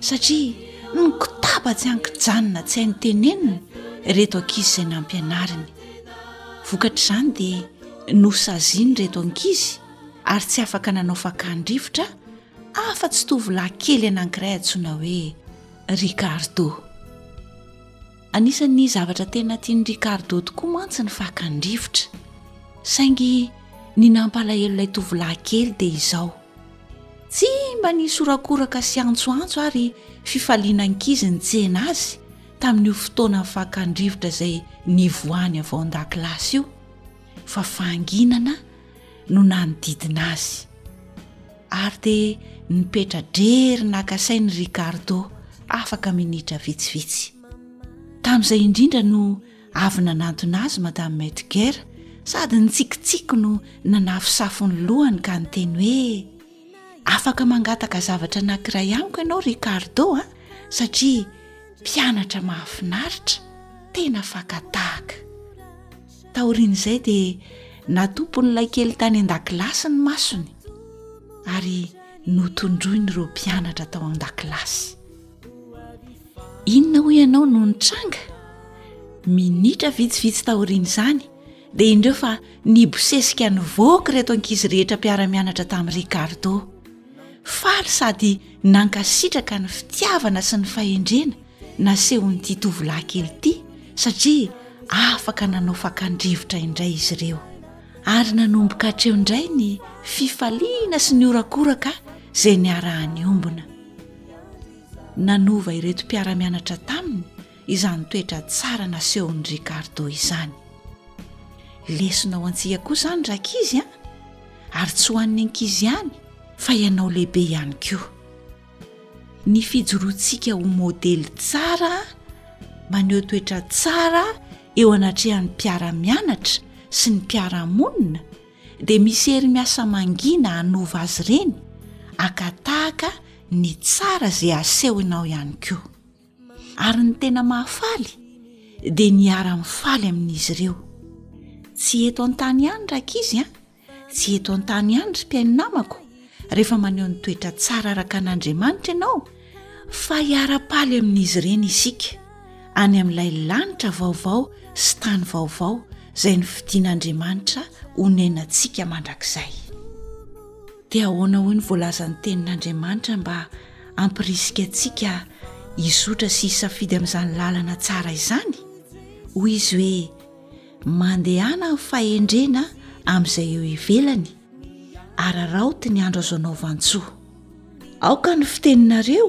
satria nikotaba tsy an-kijanona tsy hainy tenenina ireto ankizy izay nampianariny. Vokatr'izany dia nosaziany ireto ankizy ary tsy afaka nanao fakàn-drivotra afa-tsy tovolahy kely anankiray antsoina hoe Ricardo. Anisan'ny zavatra tena tian'i Ricardo tokoa mantsy ny fakan-drivotra. Saingy ny nampalahelo ilay tovolahy kely dia izao, tsy mba nisy horakoraka sy antsoantso ary fifaliana ankizy nitsena azy tamin'io fotoana fakan-drivotra izay nivoahany avy ao an-dakilasy io, fa fahanginana, no nanodidina azy ary dia nipetra-drery naka saina i Ricardo afaka minitra vitsivitsy. Tamin'izay indrindra no avy nanantona azy Madame Metger sady nitsikitsiky no nanafosafo ny lohany ka niteny hoe afaka mangataka zavatra anankiray amiko ianao Ricardo a ah, satria mpianatra mahafinaritra tena fakatahaka. Taorian'izay dia natompon'ilay kely tany an-dakilasy ny masony ary notondroiny ireo mpianatra tao an-dakilasy. Inona hoy ianao no nitranga? Minitra vitsivitsy taorian'izany dia indreo fa nibosesika nivoaka ireto ankizy rehetra mpiara-mianatra tamin'i Ricardo. Faly sady nankasitraka ny fitiavana sy ny fahendrena nasehon'ity tovolahy kely ity satria afaka nanao fakan-drivotra indray izy ireo. Ary nanomboka hatreo indray ny fifaliana sy ny horakoraka izay niaraha-niombona. Nanova ireto mpiara-mianatra taminy. izany toetra tsara nasehon'i Ricardo izany. Lesona ho antsika koa izany rankizy a! Ary tsy ho an'ny ankizy ihany fa ianao lehibe ihany koa. Ny fijoroantsika ho modely tsara maneho toetra tsara eo anatrehan'ny mpiara-mianatra sy ny mpiara-monina dia misy hery miasa mangina hanova azy ireny haka tahaka ny tsara izay asehonao ihany koa. ary ny tena mahafaly dia niara mifaly amin'izy ireo tsy eto an-tany ihany raka izy an tsy eto an-tany ihany ry mpiaino namako rehefa maneho ny toetra tsara araka an'andriamanitra ianao fa hiara-paly amin'izy ireny isika any amin'ilay lanitra vaovao sy tany vaovao izay ny fidian'andriamanitra honenantsika mandrakizay Dia ahoana hoy ny voalazan'ny Tenin'Andriamanitra mba hampirisika antsika hizotra sy hisafidy amin'izany lalana tsara izany? Hoy izy hoe, Mandehana amin'ny fahendrena amin'izay eo ivelany, araraoty ny andro azo anaovan-tsoa. Aoka ny fiteninareo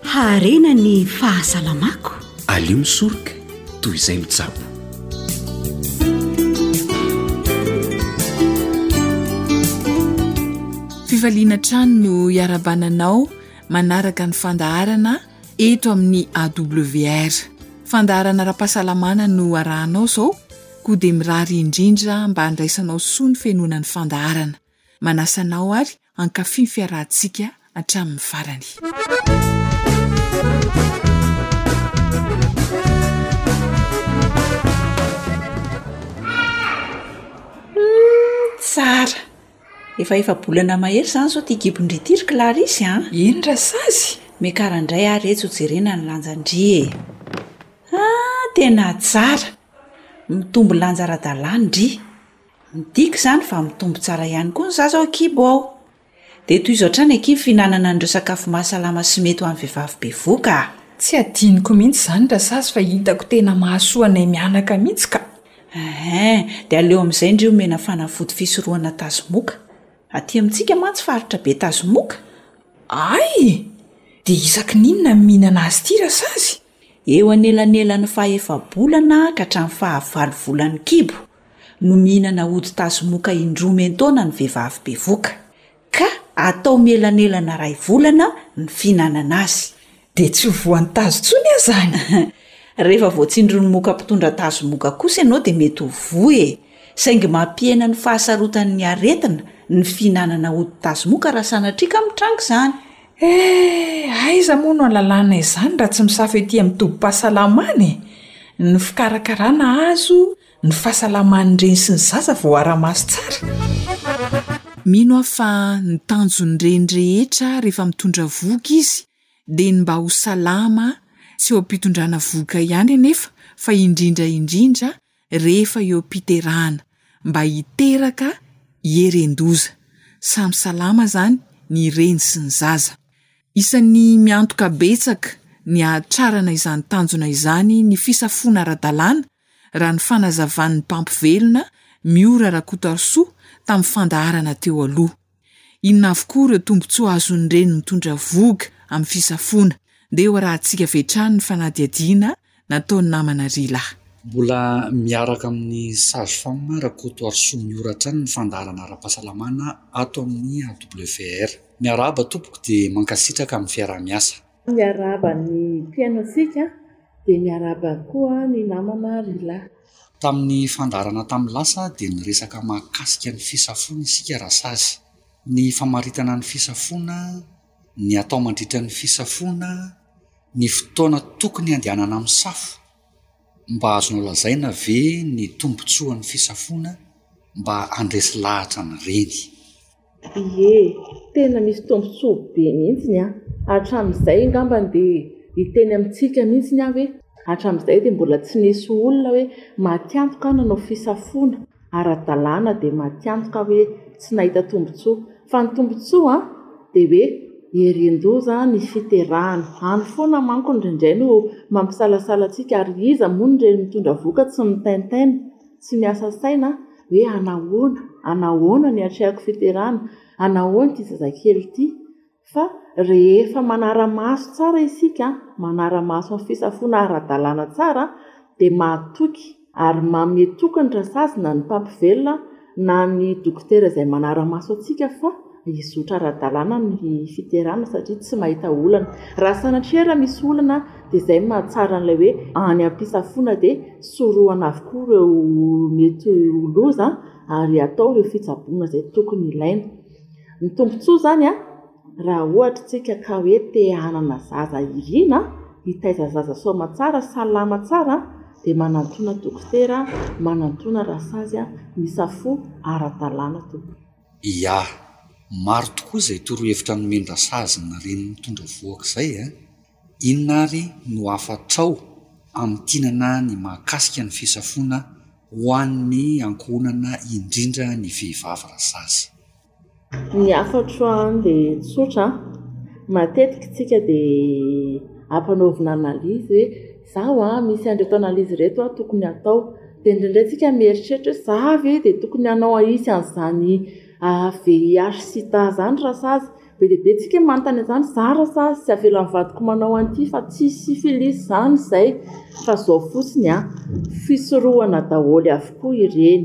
Haharena ny fahasalamako. Aleo misoroka toy izay mitsabo. Fifaliana hatrany no iarabananao manaraka ny fandaharana eto amin'ny AWR. Fandaharana ara-pahasalamana no arahanao izao, koa dia mirary indrindra mba handraisanao soa ny fenona ny fandaharana. Manasa anao ary hankafy ny fiarahantsika hatramin'ny farany. Tsara! Efa efa-bolana mahery izany izao ity gibon-dry ity ry Clarisse a! Eny Rasazy, miakara indray ary etsy ho jerena ny lanjan-dry e! Ah, tena tsara! Mitombo lanja ara-dalàna ndry! Midika izany fa mitombo tsara ihany koa ny zaza ao an-kibo ao. Dia tohizo hatrany akia ny fihinanana an'ireo sakafo mahasalama sy mety ho an'ny vehivavy bevoka a! Tsy hadinoko mihitsy izany Rasazy fa hitako tena mahasoa anay mianaka mihitsy ka! Eehh, dia aleo amin'izay ndry omena fanafody fisorohana tazomoka. Aty amintsika mantsy faritra be tazomoka. Hay! Dia isaky n'inona no mihinana azy ity Rasazy? Eo anelanelan'ny fahefa-bolana ka hatramin'ny fahavalo volany kibo no mihinana odi-tasy moka indroa miantaona ny vehivavy bevoka, ka atao mielanelana iray volana ny fihinanana azy. Dia tsy ho voan'ny tazo intsony aza any! Rehefa voatsindron'ny moka mpitondra tazo moka kosa ianao dia mety ho voa e! Saingy mampihena ny fahasarotan'ny aretina ny fihinanana odi-tasy moka raha sanatria ka mitranga izany. Eh! Aiza moa no alalana izany raha tsy misafo ety amin'ny tobim-pahasalamana e! Ny fikarakarana azo ny fahasalaman'ny reny sy ny zaza vao ara-maso tsara. Mino aho fa ny tanjon'ny reny rehetra rehefa mitondra vohoka izy dia ny mba ho salama sy eo am-pitondrana vohoka ihany anefa fa indrindra indrindra rehefa eo am-piterahana mba hiteraka hieren-doza. Samy salama izany ny reny sy ny zaza. Isan'ny miantoka betsaka ny hahatrarana izany tanjona izany ny fisafoana ara-dalàna, raha ny fanazavan'ny mpampivelona, Miora Rakotoarisoa, tamin'ny fandaharana teo aloha. Inona avokoa ireo tombontsoa azon'ireny mitondra vohoka amin'ny fisafoana. Ndeha ho arahantsika avy hatrany ny fanadihadiana nataon'ny namana Rilah. Mbola miaraka amin'ny sage-femme Rakotoarisoa Miora hatrany ny fandaharana ara-pahasalamana ato amin'ny AWR. Miarahaba tompoko dia mankasitraka amin'ny fiaraha-miasa. Miarahaba ny mpihaino antsika dia miarahaba koa ny namana lehilahy. Tamin'ny fandaharana tamin'ny lasa dia niresaka mahakasika ny fisafoana isika rasazy. Ny famaritana ny fisafoana, ny atao mandritra ny fisafoana, ny fotoana tokony handehanana misafo, mba azonao lazaina ve ny tombotsoan'ny fisafoana mba handresy lahatra an'ireny. Ie, tena misy tombontsoa be mihitsy an! Hatramin'izay angambany dia hiteny amintsika mihitsy aho hoe hatramin'izay dia mbola tsy nisy olona hoe matiantoka nanao fisafoana ara-dalàna dia matiantoka aho hoe tsy nahita tombontsoa. Fa ny tombontsoa dia hoe erin-doza ny fiterahana. Any foana manko indraindray no mampisalasala antsika ary iza moa no re mitondra voka tsy mitaintaina? Tsy miasa saina aho hoe hanahoana, hanahoana ny hatrehako fiterana, hanahoana ity zazakely ity. Fa rehefa manara-maso tsara isika, manara-maso ny fisafoana ara-dalàna tsara, dia mahatoky ary manome toky ny Rasazina, ny Mpampivelona, na ny Dokotera izay manara-maso antsika fa, hizotra ara-dalàna ny fiterana satria tsy mahita olana. Raha sanatria ary misy olana dia izay no mahatsara an'ilay hoe any am-pisafoana dia sorohana avokoa ireo mety ho loza ary atao ireo fitsaboana izay tokony ilaina. Ny tombontsoa izany raha ohatra isika ka hoe te hanana zaza irina, hitaiza zaza soamatsara, salama tsara dia manantona dokotera, manantona rasazy misafoa ara-dalàna tompoko. Ia. Maro tokoa izay torohevitra nomen-dRasazy nareniny nitondra vohoka izay an! Inona ary no hafatrao hamintinana ny mahakasika ny fisafoana ho an'ny ankohonana indrindra ny vehivavy Rasazy? Ny hafatro an dia tsotra an! Matetika isika dia ampanaovina analyse hoe. Zaho a, misy an'ireto analyse ireto a tokony hatao, dia indraindray tsika mieritreritra hoe za ve dia tokony hanao hahisy an'izany VIH sida zany rasazy, be dia be tsika manontany an'izany, za rasazy tsy avelan'ny vadiko manao an'ity fa tsy syphilis zany izay fa zao fotsiny a, fisorohana daholo avokoa ireny.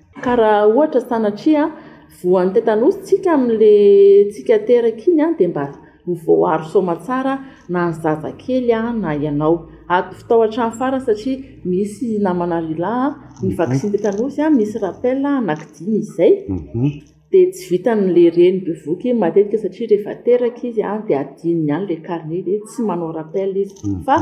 Ka raha ohatra sanatria voan'ny tetanosy tsika amin'ilay tsika teraka iny dia mba ho voaaro soamatsara na ny zazakely na ianao. Atovy tao an-trano farany satria misy namana lehilahy ny vaksiny tetanosy misy rappel anaky dimy izay. Dia tsy vitan' ilay reny bevohoka iny matetika satria rehefa teraka izy dia adinony ihany ilay carnet dia tsy manao rappel izy. Fa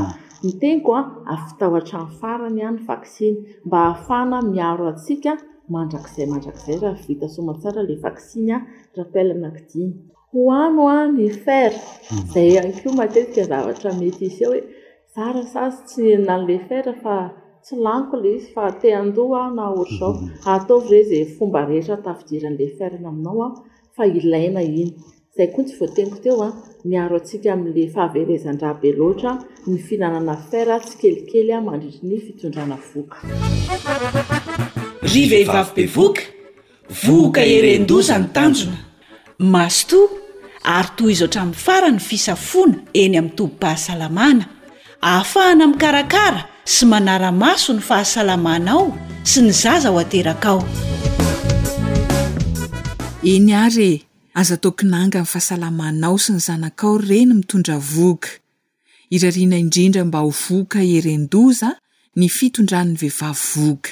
ny teniko avy tao hatrany farany ny vaksiny mba hahafahana miaro antsika mandrakizay mandrakizay raha vita soamatsara ilay vaksiny rappel anaky dimy. Ho any ho'a ny fer, izay ihany koa matetika zavatra mety hiseho hoe. Zara sazy tsy nenina an'le fer fa tsy laniko le izy fa te handoa aho na ohatry zao ataovy re ze fomba rehetra tafidiran'le fer aminao an fa ilaina iny zay koa ny tsy voateniko teo an miaro antsika amin'le fahaverezan-draha be loatra ny fihinanana fer tsikelikely an mandritry ny fitondrana vohoka. Ry vehivavy bevoka, Vohoka eren-doza ny tanjona. Mazotoa ary tohizo hatramin'ny farany ny fisafoana eny amin'ny tobim-pahasalamana, ahafahana mikarakara sy manara-maso ny fahasalamanao sy ny zaza ho aterakao. Eny ary e! Aza atao kinanga ny fahasalamanao sy ny zanakao ry reny mitondra vohoka. Irariana indrindra mba ho vohoka eren-doza ny fitondran'ny vehivavy vohoka.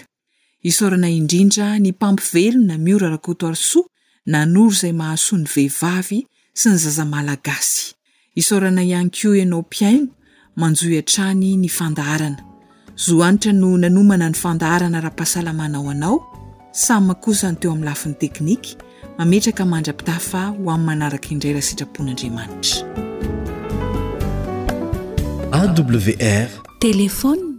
Isaorana indrindra ny mpampivelona Miora Rakotoarisoa nanoro izay mahasoa ny vehivavy sy ny zaza Malagasy. Isaorana ihany koa ianao mpihaino manjohy hatrany ny fandaharana. Zo Hanitra no nanomana ny fandaharana ara-pahasalamana ho anao, Sam kosa ny teo amin'ny lafiny teknika, mametraka mandra-pitafa ho amin'ny manaraka indray raha sitrapon'Andriamanitra. AWR. Téléphone.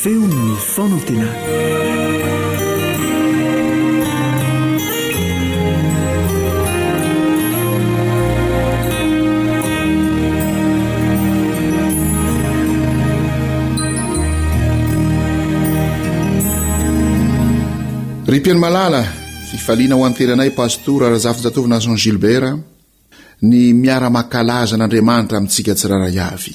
Feon'ny Fanantenana. Ry mpihaino malala, fifaliana ho an'ny tenanay Pastora Razafinjatovo Nason Gilbert ny miara-mankalaza an'Andriamanitra amintsika tsirairay avy.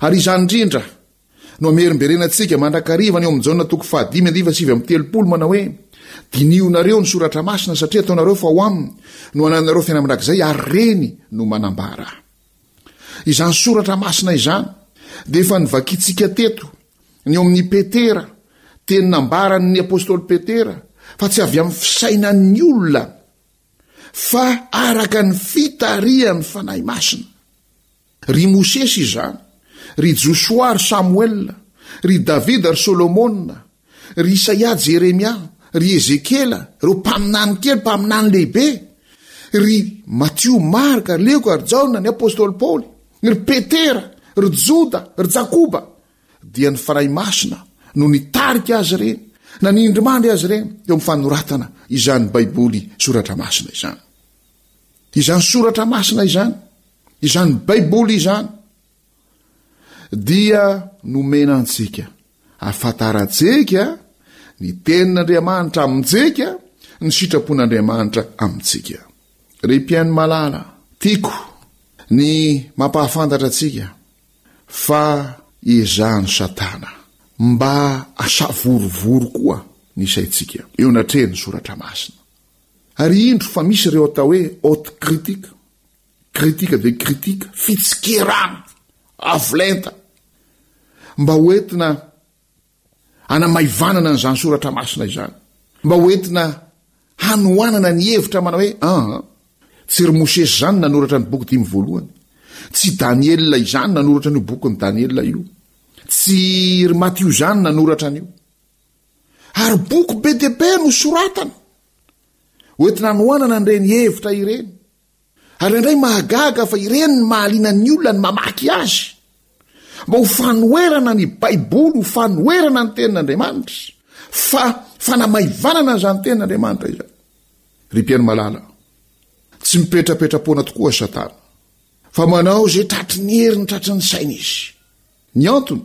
Ary izany indrindra no amerimberenantsika mandrakariva ny ao amin'ny Jaona toko fahadimy andiva sivy amin'ny telopolo manao hoe dinihonareo ny soratra masina satria ataonareo fa ho aminy no ananareo fiaina mandrakizay ary reny no manambara izany soratra masina izany dia efa nivakitsika teto ny ao amin'ny petera teny nambaran'ny apostoly petera fa tsy avy amin'ny fisainan'ny olona fa araka ny fitarihan'ny fanahy masina Ry Mosesy izany, ry Josoa ary Samoela, ry Davida ary Solomona, ry Isaia, Jeremia, ry Ezekiela, ireo mpaminany kely, mpaminany lehibe, ry Matio, Marka, Lioka ary Jaona, ny apostoly Paoly, ry Petera, ry Joda, ry Jakoba, dia ny Fanahy Masina no nitarika azy ireny, nanindrimandry azy ireny eo amin'ny fanoratana izany Baiboly soratra masina izany. Izany soratra masina izany, izany Baiboly izany, dia nomena antsika afantarantsika ny tenin'Andriamanitra amintsika, ny sitrapon'Andriamanitra amintsika. Ry mpihaino malala, tiako ny mampahafantatra antsika fa ezahan'i Satana mba asavorovoro koa ny saintsika eo anatrehan'ny soratra masina. Ary indro fa misy ireo atao hoe haute critique, critique de critique, fitsikerana avo lenta mba ho entina hanamaivanana an'izany soratra masina izany, mba ho entina hanohanana ny hevitra manao hoe an, tsy ry Mosesy izany nanoratra ny boky dimy voalohany, tsy Daniela izany nanoratra an'io bokin'i Daniela io, tsy ry Matio izany nanoratra an'io. Ary boky be dia be no soratana, hoentina hanohanana an'ireny hevitra ireny. Ary indray mahagaga fa ireny ny mahaliana ny olona ny mamaky azy, mba ho fanoherana ny Baiboly, ho fanoherana ny tenin'Andriamanitra, fa fanamaivanana izany tenin'Andriamanitra izany. Ry mpiaino malala, tsy mipetrapetra-poana tokoa Satana, fa manao izay tratry ny heriny tratry ny saina izy. Ny antony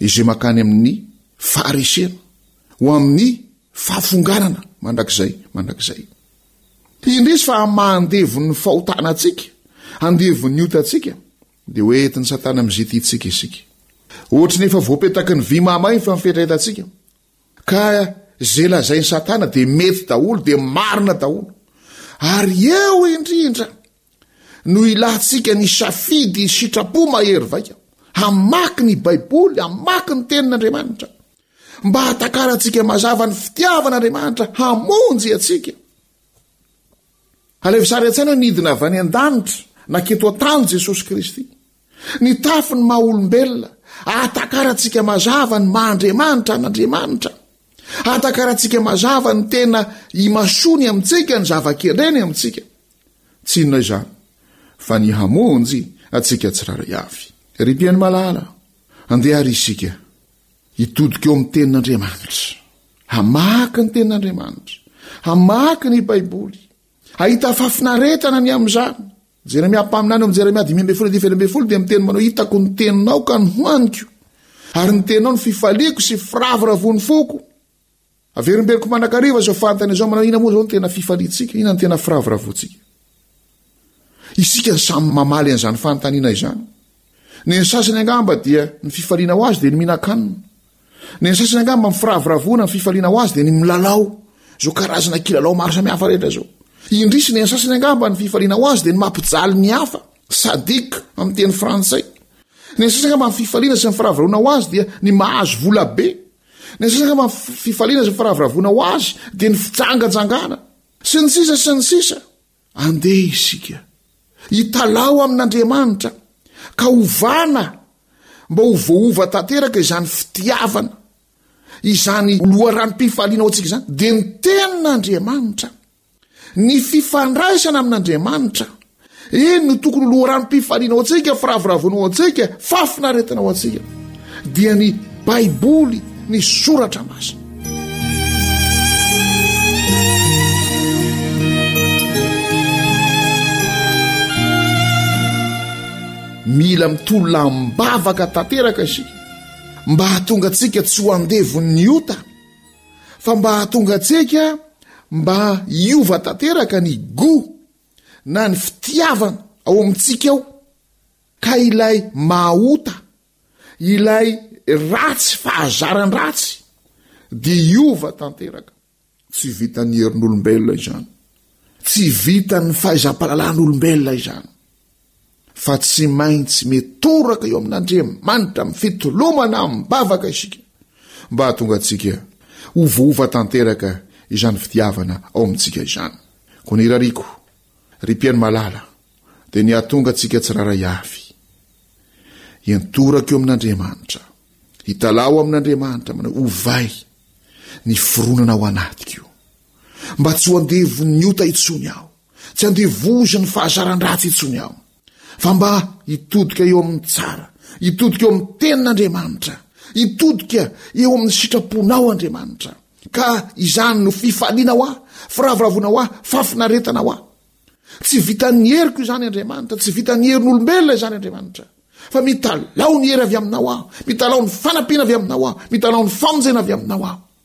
izay makany amin'ny faharesena ho amin'ny fahafonganana mandrakizay mandrakizay. Indrisy fa amin'ny maha-andevon'ny fahotana antsika, andevon'ny ota antsika, dia ho entin'i Satana amin'izay tiantsika isika. Ohatry ny efa voapetaky ny vy mahamay ny famipetra entantsika. Ka izay lazain'i Satana dia mety daholo, dia marina daholo. Ary eo indrindra no ilantsika ny safidy sitrapo mahery vaika hamaky ny baiboly hamaky ny tenin'andriamanitra mba hatakarantsika mazava ny fitiavan'andriamanitra hamonjy atsika alevy sary an-tsaina hoe nidina avy any an-danitra naketo an-tany jesosy kristy ny tafi ny mahaolombelona ahatakarantsika mazava ny mahandriamanitra an'andriamanitra ahatakarantsika mazava ny tena imasony amintsika ny zava-kereny amintsika Tsy inona izany fa ny hamonjy antsika tsirairay avy. Ry mpihaino malala, andeha àry isika hitodika eo amin'ny Tenin'Andriamanitra, hamaky ny Tenin'Andriamanitra, hamaky ny Baiboly, hahita fahafinaretana ny amin'izany. Jeremia mpaminany ao amin'ny Jeremia dimy ambin'ny folo efatra ambin'ny folo dia miteny manao hitako ny teninao ka nohaniko ary ny teninao ny fifaliako sy firavoravoan'ny foko. Averimberiko manakariva izao fanontaniana izao, manao inona moa izao no tena fifaliantsika? Inona no tena firavoravoantsika? Isika samy mamaly an'izany fanontaniana izany. Ny an'ny sasany angamba dia ny fifaliana ho azy dia ny mihinan-kanina. Ny an'ny sasany angamba ny firavoravoana ny fifaliana ho azy dia ny milalao, izao karazana kilalao maro samihafa rehetra izao. Indrisy ny an'ny sasany angamba ny fifaliana ho azy dia ny mampijaly ny hafa, sadique amin'ny teny frantsay. Ny an'ny sasany angamba ny fifaliana sy ny firavoravoana ho azy dia ny mahazo vola be. Ny asasaka ma fifaliana izay firavoravoana ho azy dia ny fijangajangana sy ny sisa sy ny sisa andeha isika hitalaho amin'andriamanitra ka hovana mba ho voahova tanteraka izany fitiavana izany loharano-pifaliana ao antsika izany dia ny tenina andriamanitra Ny fifandraisana amin'Andriamanitra, eny no tokony ho loharanom-pifaliana ho antsika, firavoravoana ho antsika, fahafinaretana ho antsika, dia ny Baiboly, ny soratra masina. Mila mitolona am-bavaka tanteraka isika mba hahatonga antsika tsy ho andevon'ny ota. fa mba hahatonga antsika mba hiova tanteraka ny gout na ny fitiavana ao amintsika ao ka ilay maha-ota, ilay ratsy fahazaran-dratsy dia hiova tanteraka. Tsy vitan'ny herin'olombelona izany, tsy vitan'ny fahaizam-pahalalàn'olombelona izany. fa tsy maintsy mitoraka eo amin'Andriamanitra amin'ny fitolomana am-bavaka isika mba hahatonga antsika ho voaova tanteraka izany fitiavana ao amintsika izany. Koa ny rariko, ry mpihaino malala, dia ny hahatonga antsika tsirairay avy hiantoraka eo amin'Andriamanitra, hitalaho amin'Andriamanitra manao ovay ny fironana ao anatiko, mba tsy ho andevon'ny ota intsony aho. Tsy andevozy ny fahazaran-dratsy intsony aho, fa mba hitodika eo amin'ny tsara, hitodika eo amin'ny tenin'Andriamanitra, hitodika eo amin'ny sitraponao Andriamanitra. Ka izany no fifaliana ho ahy, firavoravoana ho ahy, fahafinaretana ho ahy. Tsy vitan'ny heriko izany Andriamanitra, tsy vitan'ny herin'olombelona izany Andriamanitra. Fa mitalao ny hery avy aminao aho, mitalao ny fanampiana avy aminao aho, mitalao ny famonjena avy aminao aho.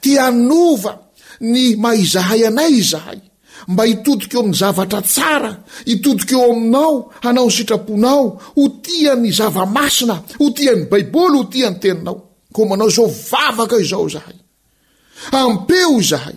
Te hanova ny maha izahay anay izahay, mba hitodika eo amin'ny zavatra tsara, hitodika eo Aminao, hanao ny sitraponao, ho tia ny zava-masina, ho tia ny Baiboly, ho tia ny Teninao. Koa manao izao vavaka izao izahay. Ampeo izahay,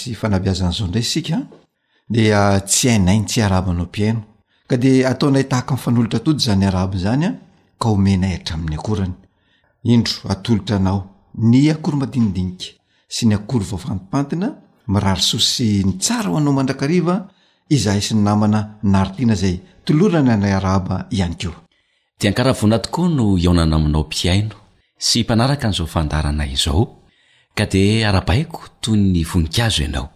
sy fanabeazana zao ndray isika an, dia tsy hainay ny tsy arabo anao mpihaino, ka dia ataonay tahaka ny fanolotra atody izany arabo izany an, ka omenay hatramin'ny akorany. Indro atolotra anao ny akora madinidinika sy ny akora voafantipantina, mirary soa sy ny tsara ho anao mandrakariva izahay sy ny namana nary tiana izay tolorana anay arabo ihany koa. Dia ankaravoana tokoa no hihaonana aminao mpihaino sy mpanaraka an'izao fandaharana izao ka dia arabaiko toy ny voninkazo ianao.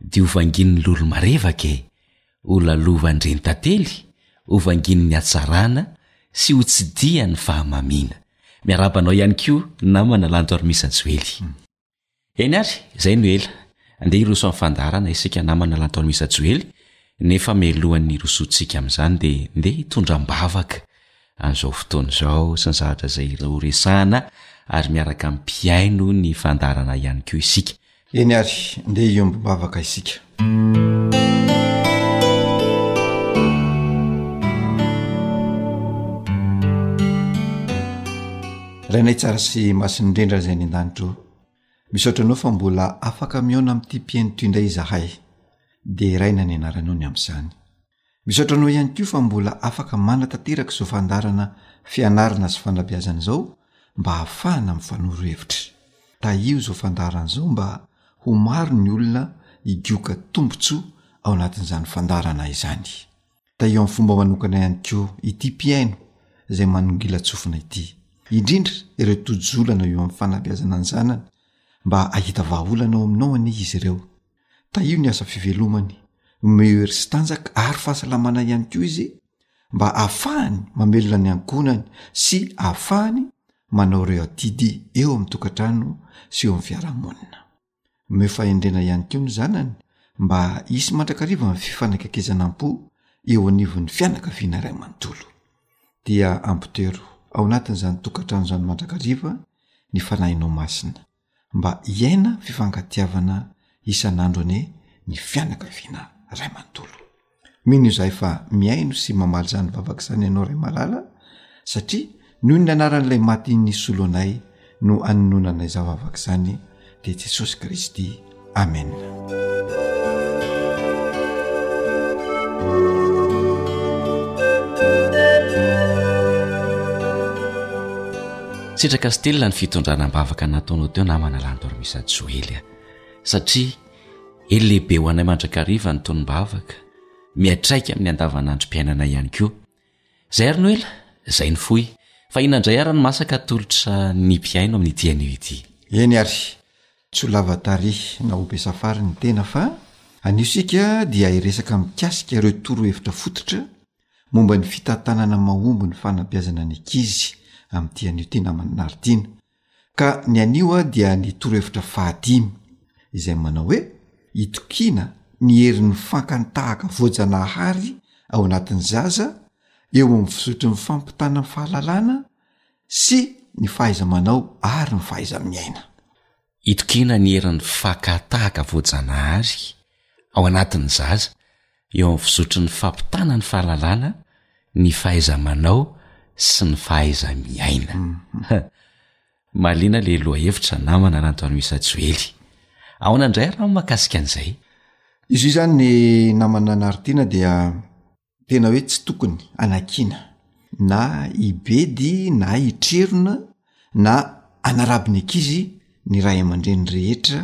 Dia ho vangian'ny lolo marevaka e! Ho lalovan-dRenitantely, ho vangian'ny hatsarana sy ho tsidihan'ny fahamamiana. Miarahaba anao ihany koa namana Lanto Armisa Joely. Eny ary, izay no ela. Andeha hiroso amin'ny fandaharana isika namana lantaon'i Misa Joely, nefa mialohan'ny hirosoantsika amin'izany dia ndeha hitondra am-bavaka an'izao fotoana izao sy ny zavatra izay horesahana ary miaraka mpihaino ny fandaharana ihany koa isika. Eny ary, ndeha hiombom-bavaka isika. rainay tsara sy masin'ndrendra izay ny an-danitro misaotra anao fa mbola afaka mihaona amin'ity mpiaino toy indray izahay dia raina ny anaranao ny amin'izany Misaotra anao ihany koa fa mbola afaka manatanteraka izao fandaharana fianarana sy fanabeazana izao mba hahafahana mifanoro hevitra. Tahio izao fandaharana izao mba ho maro ny olona higioka tombontsoa ao anatin'izany fandaharana izany. Tahio amin'ny fomba manokana ihany koa ity mpihaino izay manongilan-tsofina ity, indrindra ireo tojo-olana eo amin'ny fanabeazana ny zanany mba hahita vahaolana ao aminao anie izy ireo Tahio ny asa fivelomany, omeo hery sy tanjaka ary fahasalamana ihany koa izy mba hahafahany mamelona ny ankohonany sy hahafahany manao ireo adidy eo amin'ny tokantrano sy eo amin'ny fiarahamonina. Omeo fahendrena ihany koa ny zanany mba hisy mandrakariva ny fifanekakizanam-po eo anivon'ny fianakaviana iray manontolo. Dia ampotero ao anatin'izany tokantrano izany mandrakariva ny Fanahinao Masina. mba hiaina fifankatiavana isan'andro anie ny fianakaviana ray manontolo. Mino izahay fa mihaino sy mamaly izany vavaka izany ianao ray malala satria noho ny anaran'ilay maty nisolo anay no anononanay izany vavaka izany dia Jesosy Kristy Amen. Sitraka sy telina ny fitondrana am-bavaka nataonao teo namana Landormisa Joely a. Satria elo lehibe ho anay mandrakariva ny tonom-bavaka, miatraika amin'ny andavanandrom-piainana ihany koa. Izay ary no ela, izay ny fohy. Fa inona indray ary ny masaka atolotra ny mpihaino amin'ity anio ity. Eny ary, Tsy ho lava tarihy na ho be safary ny tena fa anio isika dia hiresaka mikasika ireo torohevitra fototra momba ny fitantanana mahomby ny fanabeazana ny ankizy amin'ity anio ity naman'i Naridiana ka ny anio dia ny torohevitra fahadimy izay manao hoe itokiana ny herin'ny fankany tahaka voajanahary ao anatin'ny zaza eo amin'ny fizotry ny fampitana fahalalana sy ny fahaiza-manao ary ny fahaiza-miaina. Itokiana ny herin'ny fakà-tahaka voajanahary ao anatin'ny zaza eo amin'ny fizotry ny fampitana ny fahalalana, ny fahaiza-manao sy ny fahaiza-miaina. Mahaliana ilay lohahevitra namana nanto an'i Misa Joely. Ahoana indray ary ny mahakasika an'izay? Izy io izany namana Nartiana dia tena hoe tsy tokony anakiana na ibedy na itrerona na anaraby ny ankizy ny ray aman-dreny rehetra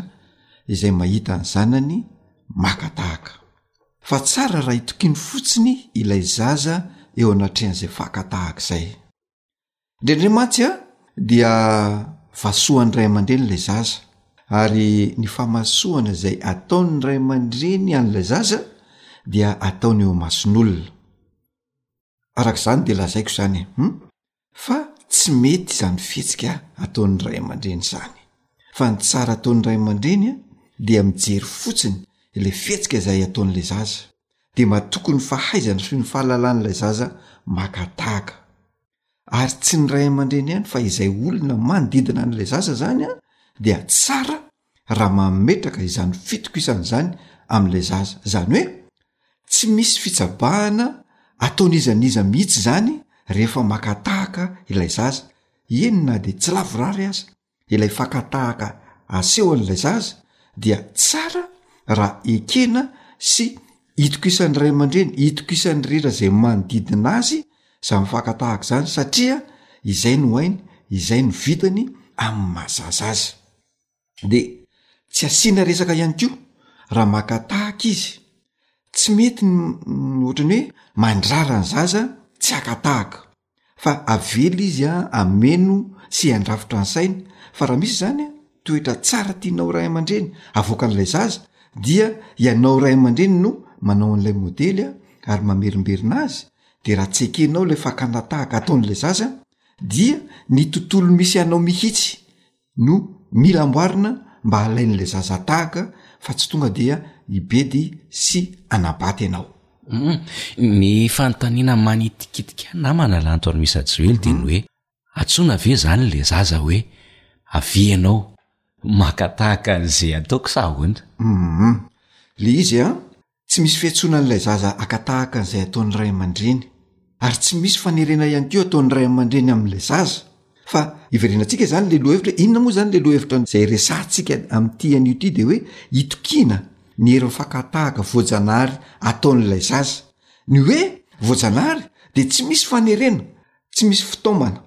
izay mahita ny zanany maka tahaka fa tsara raha itokiny fotsiny ilay zaza eo anatrehan'izay faka tahaka izay ndrendrey mantsy a dia vasohan ray aman-dreny ilay zaza ary ny famasohana izay ataony ray aman-dreny an'ilay zaza dia ataony eo mason'olona araka izany de lazaiko izany e um fa tsy mety izany fihetsika ataony ray aman-dreny izany fa ny tsara ataony ray aman-dreny a dia mijery fotsiny ilay fihetsika izay ataon'ilay zaza dia matoky ny fahaizany sy ny fahalalan'ilay zaza maka tahaka ary tsy ny ray aman-dreny ihany fa izay olona manodidina an'ilay zaza zany a dia tsara raha mametraka izany fitoko isany izany amin'ilay zaza zany hoe tsy misy fitsabahana ataony izan'iza mihitsy zany rehefa maka tahaka ilay zaza eny na dia tsy lavorary aza ilay fakatahaka asehon'ilay zaza dia tsara raha ekena sy itokisan'ny ray aman-dreny itokisan'ny rera zay manodidina azy zany fakatahaka zany satria izay no hainy izay no vitany amin'ny maha zaza azy de tsy asiana resaka ihany ko raha maka tahaka izy tsy mety ny ohatran'ny hoe mandrara ny zaza tsy akatahaka fa avela izy an ameno sy handrafitra ny sainy fa raha misy izany an toetra tsara tianao ray aman-dreny avoakan'ilay zaza dia ianao ray aman-dreny no manao an'ilay modely an ary mamerimberina azy de raha tsy ekenao ilay fakana tahaka ataon'ilay zaza dia ny tontolo misy anao mihitsy no mila amboarina mba halain'ilay zaza tahaka fa tsy tonga dia hibedy sy hanabaty ianao. Hum, ny fanontaniana manitikitika ahy namana Lanto ary Mister Joely dia ny hoe, antsoina ve izany ilay zaza hoe avia ianao maka tahaka an'izay ataoko sa ahoana? Hum, le izy an! Tsy misy fiantsoana an'ilay zaza haka tahaka an'izay ataon'ny ray aman-dreny, ary tsy misy fanerena ihany koa ataon'ny ray aman-dreny amin'ilay zaza. Fa hiverenantsika izany ilay lohahevitra, inona moa izany ilay lohahevitra izay resahantsika amin'ity anio ity dia hoe itokiana ny herin'ny fakatahaka voajanahary ataon'ilay zaza. Ny hoe voajanahary dia tsy misy fanerena, tsy misy fitaomana.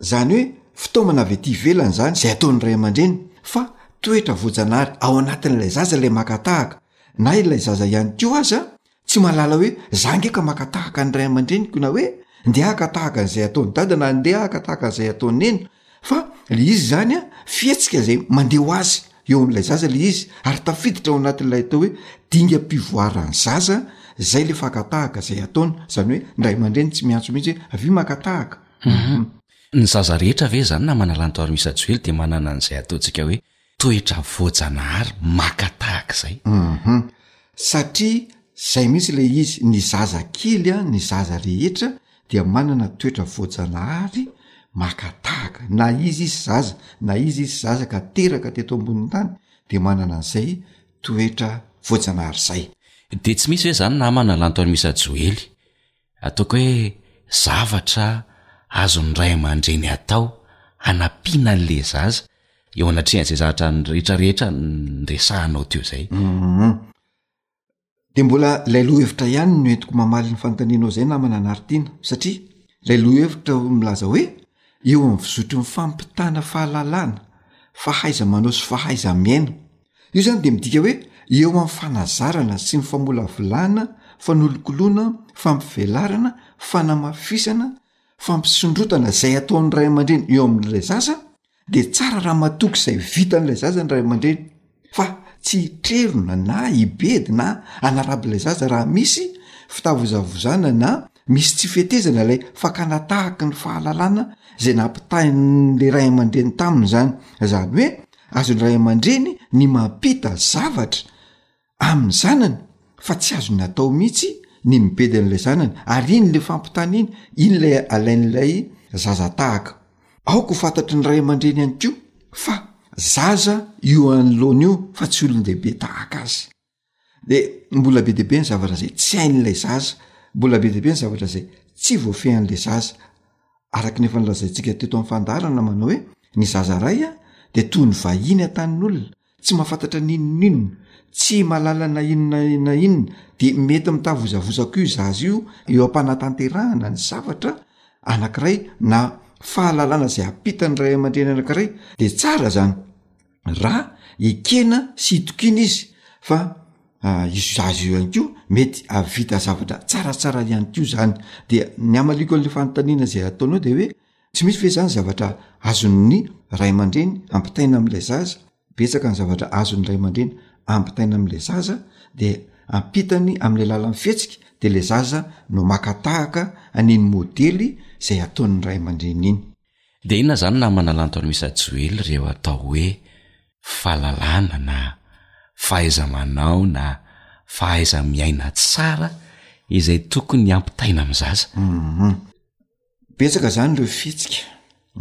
zany hoe fitaomana avy aty ivelany zany zay ataon'ny ray aman-dreny fa toetra voajanahary ao anatin'ilay zaza ilay maka tahaka na ilay zaza ihany ko aza tsy mahalala hoe za nge ka maka tahaka ny ray aman-dreniko na hoe ndeha haka tahaka an'izay ataony dada na ndeha haka tahaka an'izay atao neny fa le izy zany a fihetsika zay mandeha ho azy eo am'ilay zaza le izy ary tafiditra ao anatin'ilay atao hoe dingam-pivoaran'ny zaza zay le fakatahaka zay ataony zany hoe ndray aman-dreny tsy miantso mihitsy hoe avia maka tahaka Humm ny zaza rehetra ve zany na manalanto ary misa joely dia manana an'izay ataontsika hoe toetra voajanahary maka tahaka izay? Humm satria zay mihitsy ilay izy ny zaza kely an ny zaza rehetra dia manana toetra voajanahary maka tahaka na izy izy zaza na izy izy zaza ka teraka teto ambonin'ny tany dia manana an'izay toetra voajanahary izay. Dia tsy misy ve zany na manalanto ary misa joely ataoko hoe zavatra azon'ny ray aman-dreny atao hanampiana an'ilay zaza eo anatrehan'izay zavatra rehetra rehetra niresahanao teo izay. Hum. Dia mbola ilay lohevitra ihany no entiko mamaly ny fanontanianao izay namana Anaritiana, satria ilay lohevitra milaza hoe eo amin'ny fizotry ny fampitana fahalalana, fahaiza-manao sy fahaiza-miaina, io izany dia midika hoe eo amin'ny fanazarana sy ny famolavolana fanolokoloana fampivelarana fanamafisana fampisondrotana izay ataon'ny ray aman-dreny eo amin'ilay zaza de tsara raha matoky izay vitan'ilay zaza ny ray aman-dreny fa tsy hitrerona na hibedy na anarabo ilay zaza raha misy fitavozavozana na Misy tsy fetezana ilay fakana tahaky ny fahalalana izay nampitahain'ilay ray aman-dreny taminy izany, izany hoe azon'ny ray aman-dreny ny mampita zavatra amin'ny zanany fa tsy azony atao mihitsy ny mibedy an'ilay zanany, ary iny ilay fampitana iny, iny ilay alain'ilay zaza tahaka. Aoka ho fantatry ny ray aman-dreny ihany koa fa zaza io anoloany io fa tsy olon-dehibe tahaka azy. De mbola be dia be ny zavatra zay tsy hain'ilay zaza, mbola be dia be ny zavatra zay tsy voafehin'le zaza. Araky ny efa nolazaintsika teto amin'ny fandaharana manao hoe ny zaza ray a de toy ny vahiny an-tanin'olona, tsy mahafantatra n'inon'inona, tsy mahalala na inona na inona, de mety mitavozavoza koa io zaza io eo am-panatanterahana ny zavatra anankiray na fahalalana zay ampitan'ny ray aman-dreny anankiray, de tsara zany. ra ekena sy itokiana izy fa izy azy io ihany koa mety avita zavatra tsaratsara ihany ko zany de ny amaliako an'le fanontaniana zay ataonao de hoe tsy misy ve zany zavatra azon'ny ray aman-dreny ampitaina am'ilay zaza betsaka ny zavatra azon'ny ray aman-dreny ampitaina am'la zaza de ampitany am'le lalan'ny fihetsika de le zaza no makatahaka an'iny modely zay ataon'ny ray aman-dreny iny Dia inona izany na manalanto an'i Misa Joely ireo atao hoe fahalalana na fahaiza-manao na fahaiza-miaina tsara izay tokony hampitaina amin'ny zaza? Betsaka izany ireo fihetsika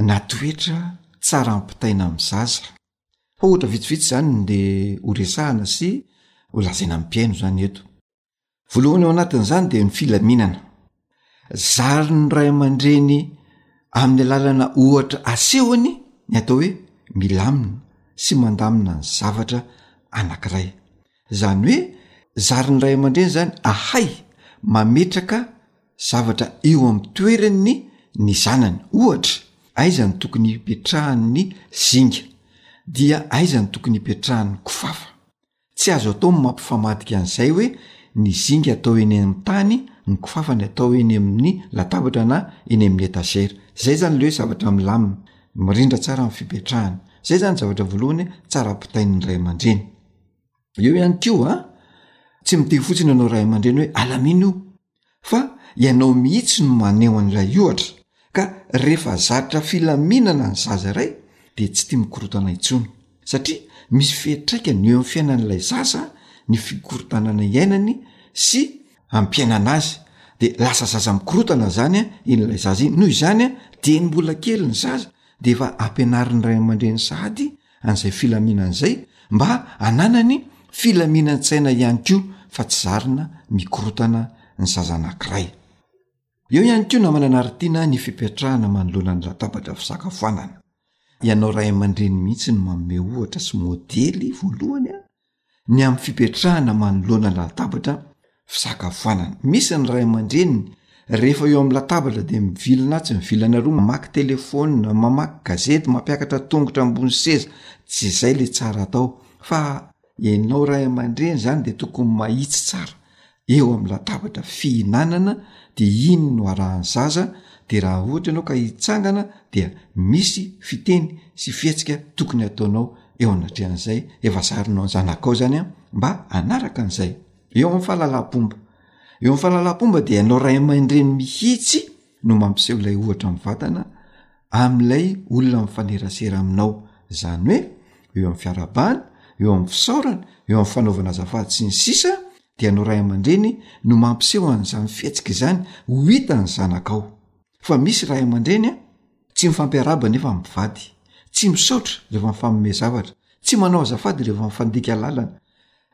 na toetra tsara hampitaina amin'ny zaza. Ohatra vitsivitsy izany no ndeha horesahana sy holazaina amin'ny mpihaino izany eto. Voalohany ao anatin'izany dia ny filaminana. Zary ny ray aman-dreny amin'ny alalana ohatra asehony ny atao hoe milamina sy mandamina ny zavatra anankiray. Izany hoe zary ny ray aman-dreny izany ahay mametraka zavatra eo amin'ny toerany ny zanany. Ohatra, aiza ny tokony hipetrahan'ny zinga dia aiza ny tokony hipetrahan'ny kofafa. Tsy azo atao ny mampifamadika an'izay hoe ny zinga atao eny amin'ny tany, ny kofafa ny atao eny amin'ny latabatra na eny amin'ny etazera. Zay zany le hoe zavatra milamina, mirindra tsara ny fipetrahany. Zay zany zavatra voalohany tsara ampitain'ny ray aman-dreny. Eo ihany koa, tsy miteny fotsiny ianao ray aman-dreny hoe alamino io. fa ianao mihitsy no maneho an'ilay ohatra ka rehefa zatra filaminana ny zaza iray dia tsy tia mikorotana intsony satria misy fiatraikany eo amin'ny fiainan'ilay zaza ny fikorontanana iainany sy ampiainana azy de lasa zaza mikorotana zany a in'ilay zaza iny noho izany a dieny mbola kely ny zaza de efa ampianarin'ny ray aman-dreny sahady an'izay filaminana izay mba hananany filaminan-tsaina ihany koa fa tsy zarina mikorotana ny zaza anankiray eo ihany koa na mananaritiana ny fipetrahana manoloana ny latabatra fisakafoanana ianao ray aman-dreny mihitsy ny maome ohatra sy modely voalohany a ny amin'ny fipetrahana manoloana ny latabatra fisakafoanana misy ny ray aman-dreniny rehefa eo amin'ny latabatra dia mivilina tsy mivilana roa mamaky telefona mamaky gazety mampiakatra tongotra ambony seza tsy izay le tsara atao fa ianao ray aman-dreny zany de tokony mahitsy tsara eo amin'ny latabatra fihinanana de iny no arahan'ny zaza de raha ohatra ianao ka hitsangana dia misy fiteny sy fihetsika tokony ataonao eo anatrehan'izay efa zarinao ny zanakao zany a mba hanaraka an'izay eo amin'ny fahalalampomba eo am'y fahalalampomba de ianao ray aman-dreny mihitsy no mampiseho ilay ohatra mivatana amin'ilay olona mifanerasera aminao zany hoe eo amin'ny fiarabana eo amin'ny fisaorana eo amin'ny fanaovana azafady sy ny sisa dia anao ray aman-dreny no mampiseho an'izany fihetsika izany ho hita ny zanakao fa misy ray aman-dreny a tsy mifampiaraba nefa mivady tsy misaotra rehefa mifaminme zavatra tsy manao azafady rehefa mifandika lalana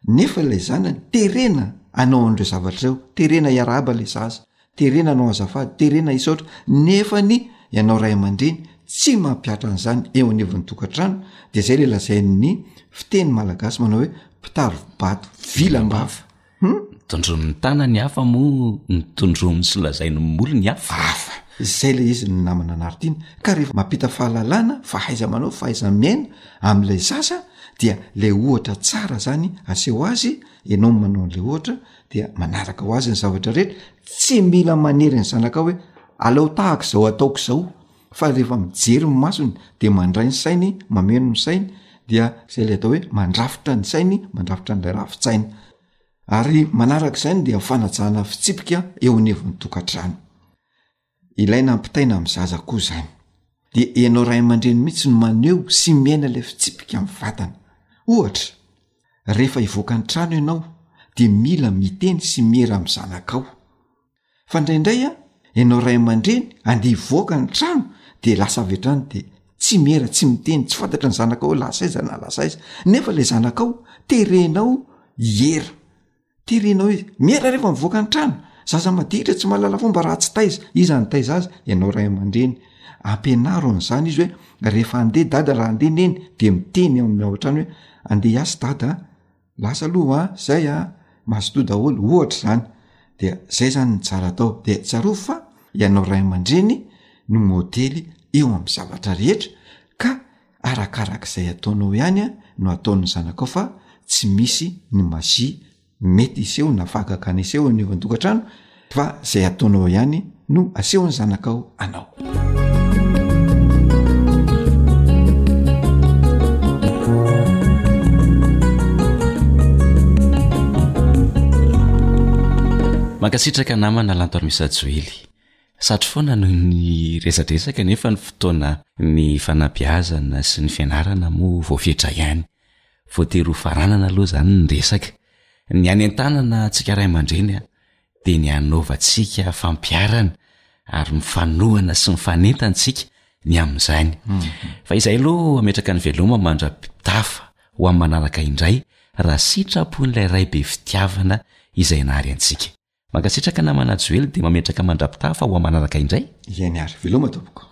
nefa ilay zanany terena anao an'ireo zavatra ireo terena iarahaba ilay zaza terena anao azafady terena isaotra nefa ny ianao ray aman-dreny tsy mampiatra an'izany eo anivon'ny tokantrano de zay le lazain'ny fiteny malagasy manao hoe mpitaro bato vilam-bava hum tondron'ny tana ny hafa moa ny tondron'ny sy lazain'ny moly ny hafa hafa izay le izy ny namana anaritiana ka rehefa mampita fahalalana fahaiza manao fahaiza miaina amin'ilay zaza dia le ohatra tsara zany aseho azy ianao no manao an'le ohatra dia manaraka ho azy ny zavatra rehetra tsy mila manery ny zanakao hoe alao tahaka izao ataoko izao fa rehefa mijery ny masony de mandray ny sainy mameno ny sainy dia zay le atao hoe mandrafitra ny sainy mandrafitra an'ilay rafitsainy ary manaraka izay no dia fanajana fitsipika eo anevon'ny tokantrano Ilay nampitaina amin'ny zaza koa izany. Dia ianao ray aman-dreny mihitsy no maneho sy miaina ilay fitsipika amin'ny vatana. Ohatra, rehefa hivoaka ny trano ianao dia mila miteny sy miera amin'ny zanakao. Fa indraindray an, ianao ray aman-dreny andeha hivoaka ny trano dia lasa avy hatrany dia tsy miera, tsy miteny, tsy fantatra ny zanakao hoe lasa aiza na lasa aiza. Nefa ilay zanakao terenao hiera. terenao izy miera rehefa mivoaka ny trano zaza maditra tsy mahalala fomba raha tsy taiza iza ny taiza azy ianao ray aman-dreny ampianaro an'izany izy hoe rehefa andeha dada raha andeha neny de miteny eo amin'ny ao an-trano hoe andeha hiasy dada lasa aloha a zay a mazotoa daholo ohatra izany de zay zany ny tsara atao de tsarovy fa ianao ray aman-dreny no modely eo amin'ny zavatra rehetra ka arakarak'izay ataonao ihany no ataon'ny zanakao fa tsy misy ny magie mety hiseho na vagaka ny hiseho ny eo an-tokantrano fa zay ataonao ihany no asehon'ny zanakao anao mankasitraka namana lanto armisa joely Satry foana noho ny resadresaka nefa ny fotoana ny fanabeazana sy ny fianarana moa vao fetra ihany. Voatery ho faranana aloha izany ny resaka. Ny hanentanana antsika ray aman-dreny dia ny hanaovantsika fampiharana ary mifanohana sy mifanenta ntsika ny amin'izany. Fa izay aloha hametraka ny veloma mandra-pitafa ho amin'ny manaraka indray raha sitrapon'ilay Ray be fitiavana izay nary antsika. Mankasitraka namana Joely dia mametraka mandrapitaha fa hoa manaraka indray. Iany ary. Veloma tompoko.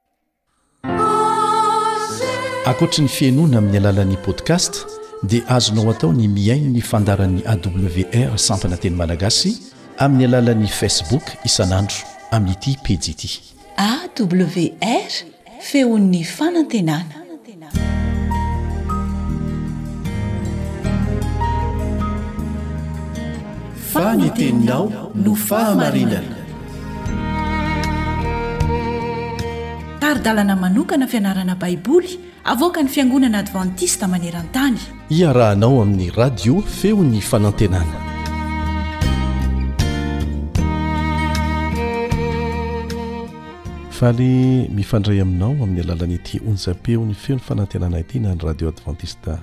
Ankoatry ny fihainoana amin'ny alalan'ny podcast dia azonao atao ny mihaino ny fandaharan'ny awr sampana teny malagasy amin'ny alalan'ny facebook isan'andro amin'ity pejy ity. AWR, feon'ny fanantenana. fa ny teninao no fahamarinana taridalana manokana fianarana baiboly avoaka ny fiangonana advantista maneran-tany iarahanao amin'ny radio feon'ny fanantenana Faly mifandray aminao amin'ny alalan'ity onjam-peon'ny feon'ny fanantenana ity na ny Radio Adventiste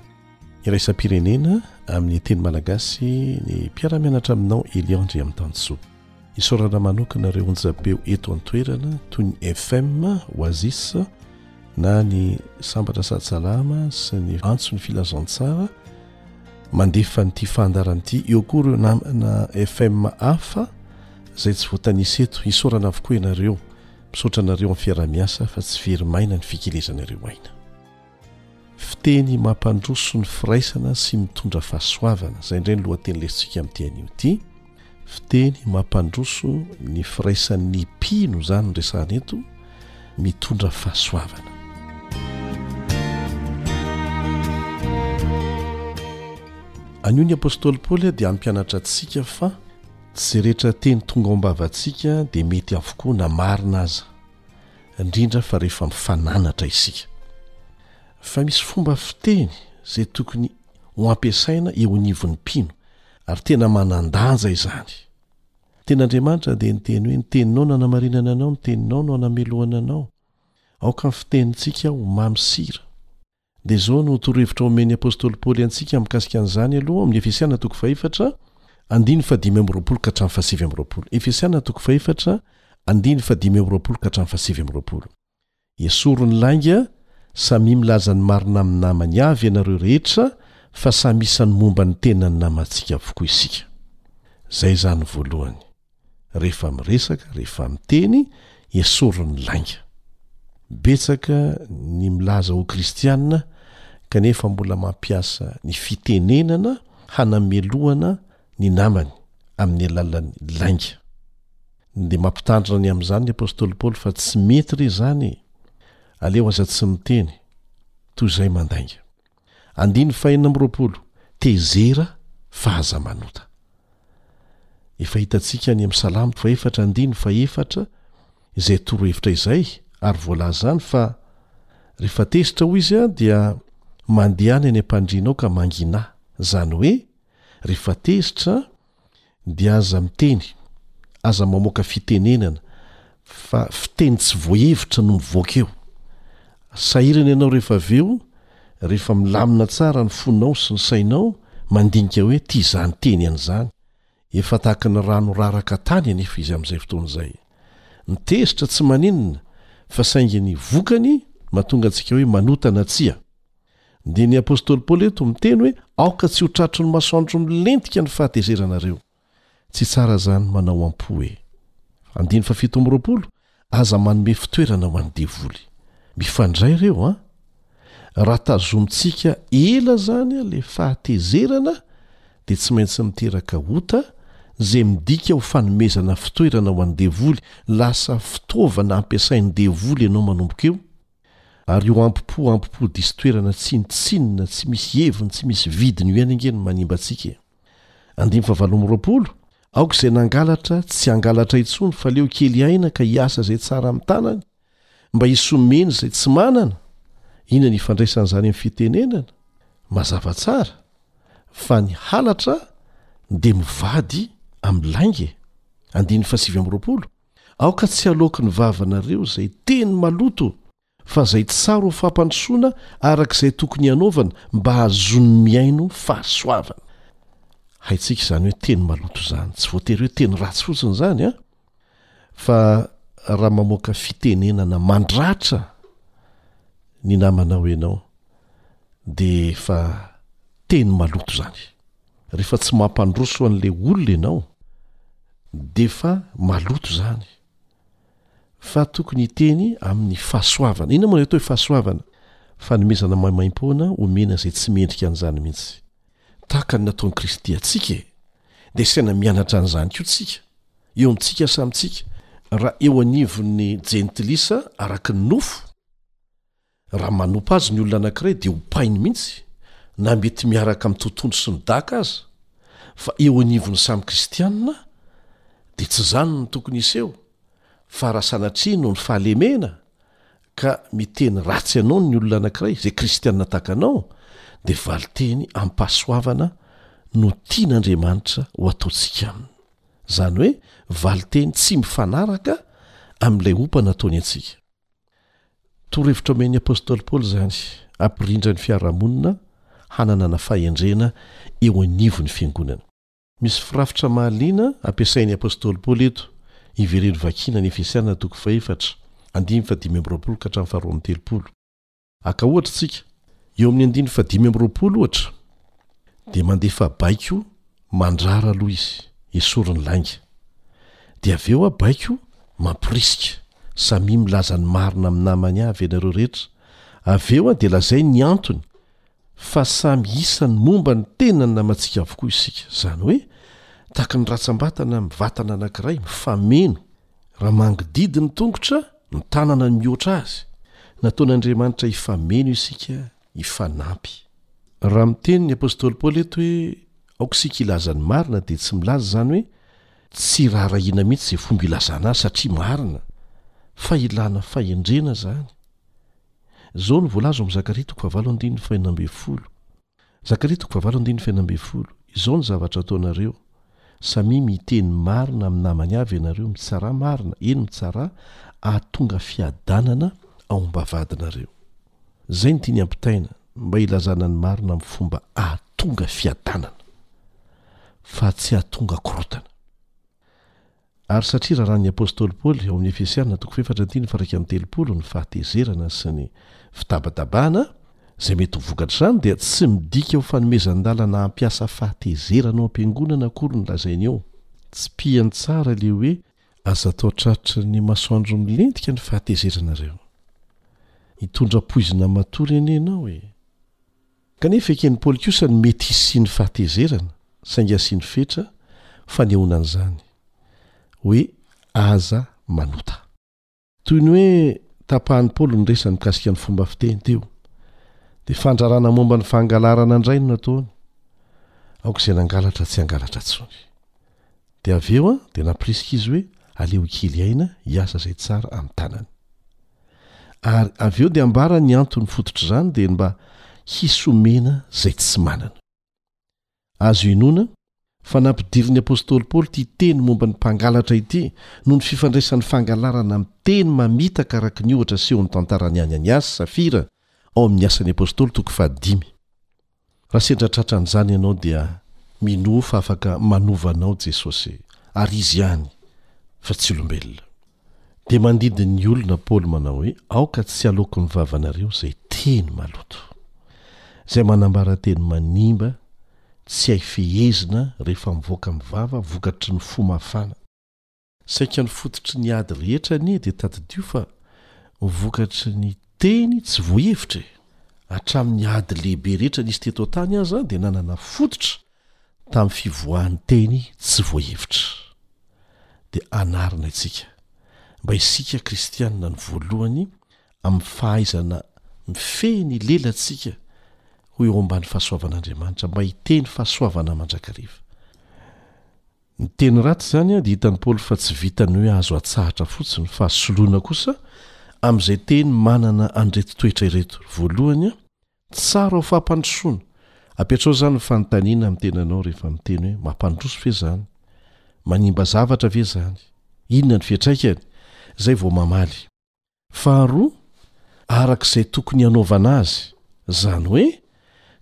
Iraisam-pirenena amin'ny teny malagasy ny mpiara-mianatra aminao Elion Andriamitansoa. Isaorana manokana ireo onjam-peo eto an-toerana toy ny FM, Oasis na ny Sambatra Sady Salama sy ny Antso ny Filazantsara mandefa an'ity fandaharana ity. Eo koa ireo namana FM hafa. Zay tsy voatanisa eto, isaorana avokoa ianareo, misaotra anareo amin'ny fiarahamiasa fa tsy very maina ny fikelezanareo aina. Fiteny mampandroso ny firaisana sy mitondra fahasoavana, zay indray ny lohateny lesintsika amin'ity anio ity, fiteny mampandroso ny firaisan'ny mpino zany no resahana eto, mitondra fahasoavana. Anio ny apostoly Paoly dia hampianatra antsika fa Tsy rehetra teny tonga ao am-bavantsika dia mety avokoa na marina aza, indrindra fa rehefa mifananatra isika. Fa misy fomba fiteny izay tokony ho ampiasaina eo anivon'ny mpino, ary tena manan-danja izany. Ny Tenin'Andriamanitra dia niteny hoe, Ny teninao no hanamarinana anao, ny teninao no hanamelohana anao. Aoka ny fitenintsika ho mamy sira. Dia izao no torohevitra omen'ny apostoly Paoly antsika mikasika an'izany aloha ao amin'ny Efesiana toko fahefatra, andiny fahadimy amby roapolo ka hatramin'ny fahasivy amby roapolo. Efesiana toko fahefatra, andiny fahadimy amby roapolo ka hatramin'ny fahasivy amby roapolo. Esory ny lainga, samia milaza ny marina amin'ny namany avy ianareo rehetra, fa samy isan'ny momba ny tenan'ny namantsika avokoa isika. Izay izany voalohany. rehefa miresaka, rehefa miteny, esorin'ny lainga. Betsaka ny milaza ho kristiana kanefa mbola mampiasa ny fitenenana hanamelohana ny namany amin'ny alalan'ny lainga. Dia mampitandrina ny amin'izany ny apostoly Paoly fa tsy mety re izany e! Aleo aza tsy miteny, toy izay mandainga. Andininy fahenina amby roapolo, Tezera fa aza manota. Efa hitantsika any amin'ny Salamo fahaefatra andininy fahefatra izay torohevitra izay ary voalaza any fa Rehefa tezitra hoy izy aho dia mandehana eny am-pandrianao ka mangina, izany hoe rehefa tezitra aho Dia aza miteny, aza mamoaka fitenenana fa fiteny tsy voahevitra no mivoaka eo. Sahirana ianao rehefa avy eo, rehefa milamina tsara ny fonao sy ny sainao, mandinika hoe tia izany teny any izany. Efa tahaka ny rano raraka tany anefa izy amin'izay fotoana izay. Ny tezitra tsy maninona fa saingy ny vokany mahatonga antsika hoe manota na tsia. Dia ny apostoly Paoly eto miteny hoe aoka tsy ho tratry ny masoandro milentika ny fahatezeranareo. Tsy tsara izany manao am-po e. Andininy fahafito amby roapolo, aza manome fitoerana ho an'ny devoly. Mifandray ireo an! Raha tazomintsika ela izany ilay fahatezerana dia tsy maintsy miteraka ota, izay midika ho fanomezana fitoerana ho an'ny devoly, lasa fitaovana ampiasain'ny devoly ianao manomboka eo. Ary io ampo-po ampo-po diso toerana tsinontsinona tsy misy heviny tsy misy vidiny io ihany ange no manimba antsika e. Andimy faha valo amby roapolo, aoka izay nangalatra tsy hangalatra intsony fa leo kely aina ka hiasa izay tsara amin'ny tanany mba hisomeny izay tsy manana, inona ny ifandraisan'izany amin'ny fitenenana? Mazava tsara fa ny halatra dia mivady amin'ny lainga e. Andininy faha sivy amby roapolo. Aoka tsy haloako ny vavanareo izay teny maloto fa izay tsara ho fampandrosoana araka izay tokony hanaovana mba hahazoany mihaino fahasoavana. Haintsika izany hoe teny maloto izany. Tsy voatery hoe teny ratsy fotsiny izany an! Fa raha mamoaka fitenenana mandratra ny namanao ianao dia efa teny maloto izany. Refa tsy mampandroso anle olona enao defa maloto zany fa tokony hiteny aminy fahasoavana inona moa le atao hoe fahasoavana? fanomezana maimaimpoana omena zay tsy mendrika anzany mintsy tahaka ny nataony kristy atsika e de asaina mianatra anzany ko tsika eo amitsika samy tsika raha eo anivony jentilisa araky ny nofo Raha manompa azy ny olona anankiray dia hopainy mihitsy, na mety miaraka amin'ny totohondry sy ny daka aza, fa eo anivon'ny samy kristianina dia tsy izany no tokony hiseho, fa raha sanatria noho ny fahalemena ka miteny ratsy anao ny olona anankiray izay kristianina tahaka anao dia valinteny amim-pahasoavana no tian'Andriamanitra ho ataontsika aminy, izany hoe valinteny tsy mifanaraka amin'ilay ompa nataony antsika. Torohevitra omen'ny apostoly Paoly izany, hampirindra ny fiarahamonina hananana fahendrena eo anivon'ny fiangonana. Misy firafitra mahaliana ampiasain'ny apostoly Paoly eto, ivereno vakiana ny Efesiana toko fahefatra, andininy fahadimy amby roapolo ka hatramin'ny faharoa amby telopolo. Haka ohatra isika, eo amin'ny andininy fahadimy amby roapolo ohatra dia mandefa baiko Mandrara aloha izy, esory ny lainga. Dia avy eo aho baiko mamporisika, samia milaza ny marina amin'ny namany avy ianareo rehetra, avy eo aho dia lazainy ny antony fa samy isan'ny momba ny tenan'ny namantsika avokoa isika. Izany hoe, tahaka ny ratsambatana amin'ny vatana anankiray, mifameno. Raha mangididy ny tongotra, ny tanana no mihoatra azy. Nataon'Andriamanitra hifameno isika hifanampy. Raha miteny ny apostoly Paoly eto hoe aoka isika hilaza ny marina dia tsy milaza izany hoe tsy raharahiana mihitsy izay fomba ilazana azy satria marina fa ilana fahendrena izany. Izao no voalaza ao amin'ny Zakaria toko fahavalo andininy fahenina ambin'ny folo, Zakaria toko fahavalo andininy fahenina ambin'ny folo, Izao ny zavatra ataonareo, samia miteny marina amin'ny namany avy ianareo, mitsarà marina, eny mitsarà, hahatonga fiadanana ao am-bavahadinareo. Izay no tiany hampitaina mba hilazana ny marina amin'ny fomba hahatonga fiadanana fa tsy hahatonga korotana. Ary satria raharahan'ny apostoly Paoly ao amin'ny Efesiana toko fahefatra andininy faharaika amby telopolo ny fahatezerana sy ny fitabatabana izay mety ho vokatr'izany dia tsy midika ho fanomezan-dalana hampiasa fahatezerana ao am-piangonana akory ny lazainy eo. Tsipihany tsara ilay hoe Aza atao tratry ny masoandro milentika ny fahatezeranareo. Hitondra poizina matory anie ianao e! Kanefa eken'i Paoly kosa ny mety hisian'ny fahatezerana, saingy asiany fetra fanehoana an'izany, hoe aza manota. Toy ny hoe tapahan'i Paoly ny resany mikasika ny fomba fiteny teo, dia fandrarana momba ny fangalarana indray no nataony, Aoka izay nangalatra tsy hangalatra intsony. Dia avy eo dia nampirisika izy hoe aleo kely aina hiasa izay tsara amin'ny tanany. Ary avy eo dia ambara ny antony fototr'izany dia ny mba hisy omena izay tsy manana. Azo inoana fa nampidirin'ny apostoly Paoly ity teny momba ny mpangalatra ity noho ny fifandraisan'ny fangalarana amin'ny teny mamitaka araka ny ohatra asehon'ny tantaran'i Ananiasy sy Safira ao amin'ny Asan'ny Apostoly toko fahadimy. Raha sendra tratran'izany ianao dia minoa fa afaka manova anao Jesosy ary Izy ihany fa tsy olombelona. Dia mandidy ny olona Paoly manao hoe, Aoka tsy haloako ny vavanareo izay teny maloto. Izay manambara teny manimba, tsy hay fehezina rehefa mivoaka amin'ny vava vokatry ny fo mafana. Saika ny fototry ny ady rehetra anie dia tadidio fa vokatry ny teny tsy voahevitra e! Hatramin'ny ady lehibe rehetra nisy teto an-tany aza dia nanana fototra Tamin'ny fivoahan'ny teny tsy voahevitra, dia anarina isika, mba isika kristiana no voalohany amin'ny fahaizana mifehy ny lelantsika ho eo ambany fahasoavan'Andriamanitra, mba hiteny fahasoavana mandrakariva. Ny teny ratsy izany dia hitan'i Paoly fa tsy vitan'ny hoe azo atsahatra fotsiny, fa soloina kosa amin'izay teny manana an'ireto toetra ireto, voalohany, Tsara ho fampandrosoana. Ampiatrao izany ny fanontaniana amin'ny tenanao rehefa miteny hoe, Mampandroso ve izany? Manimba zavatra ve izany? Inona ny fiantraikany? Izay vao mamaly. Faharoa, araka izay tokony hanaovana azy. Izany hoe,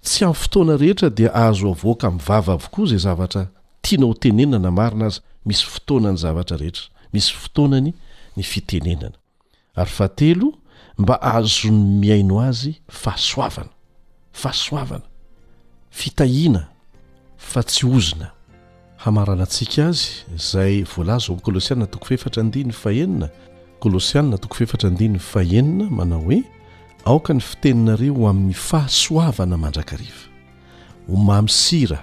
tsy amin'ny fotoana rehetra dia azo avoaka amin'ny vava avokoa izay zavatra tianao hotenenina na marina aza. Misy fotoanan'ny zavatra rehetra. Misy fotoanany ny fitenenana. Ary fahatelo, mba hahazoany mihaino Azy, fahasoavana. Fahasoavana. Fitahiana, fa tsy ozona. Hamarana antsika Azy izay voalaza ao Kolosiana toko fahefatra andininy fahenina, Kolosiana toko fahefatra andininy fahenina, manao hoe, Aoka ny fiteninareo ho amin'ny fahasoavana mandrakariva. Ho mamy sira,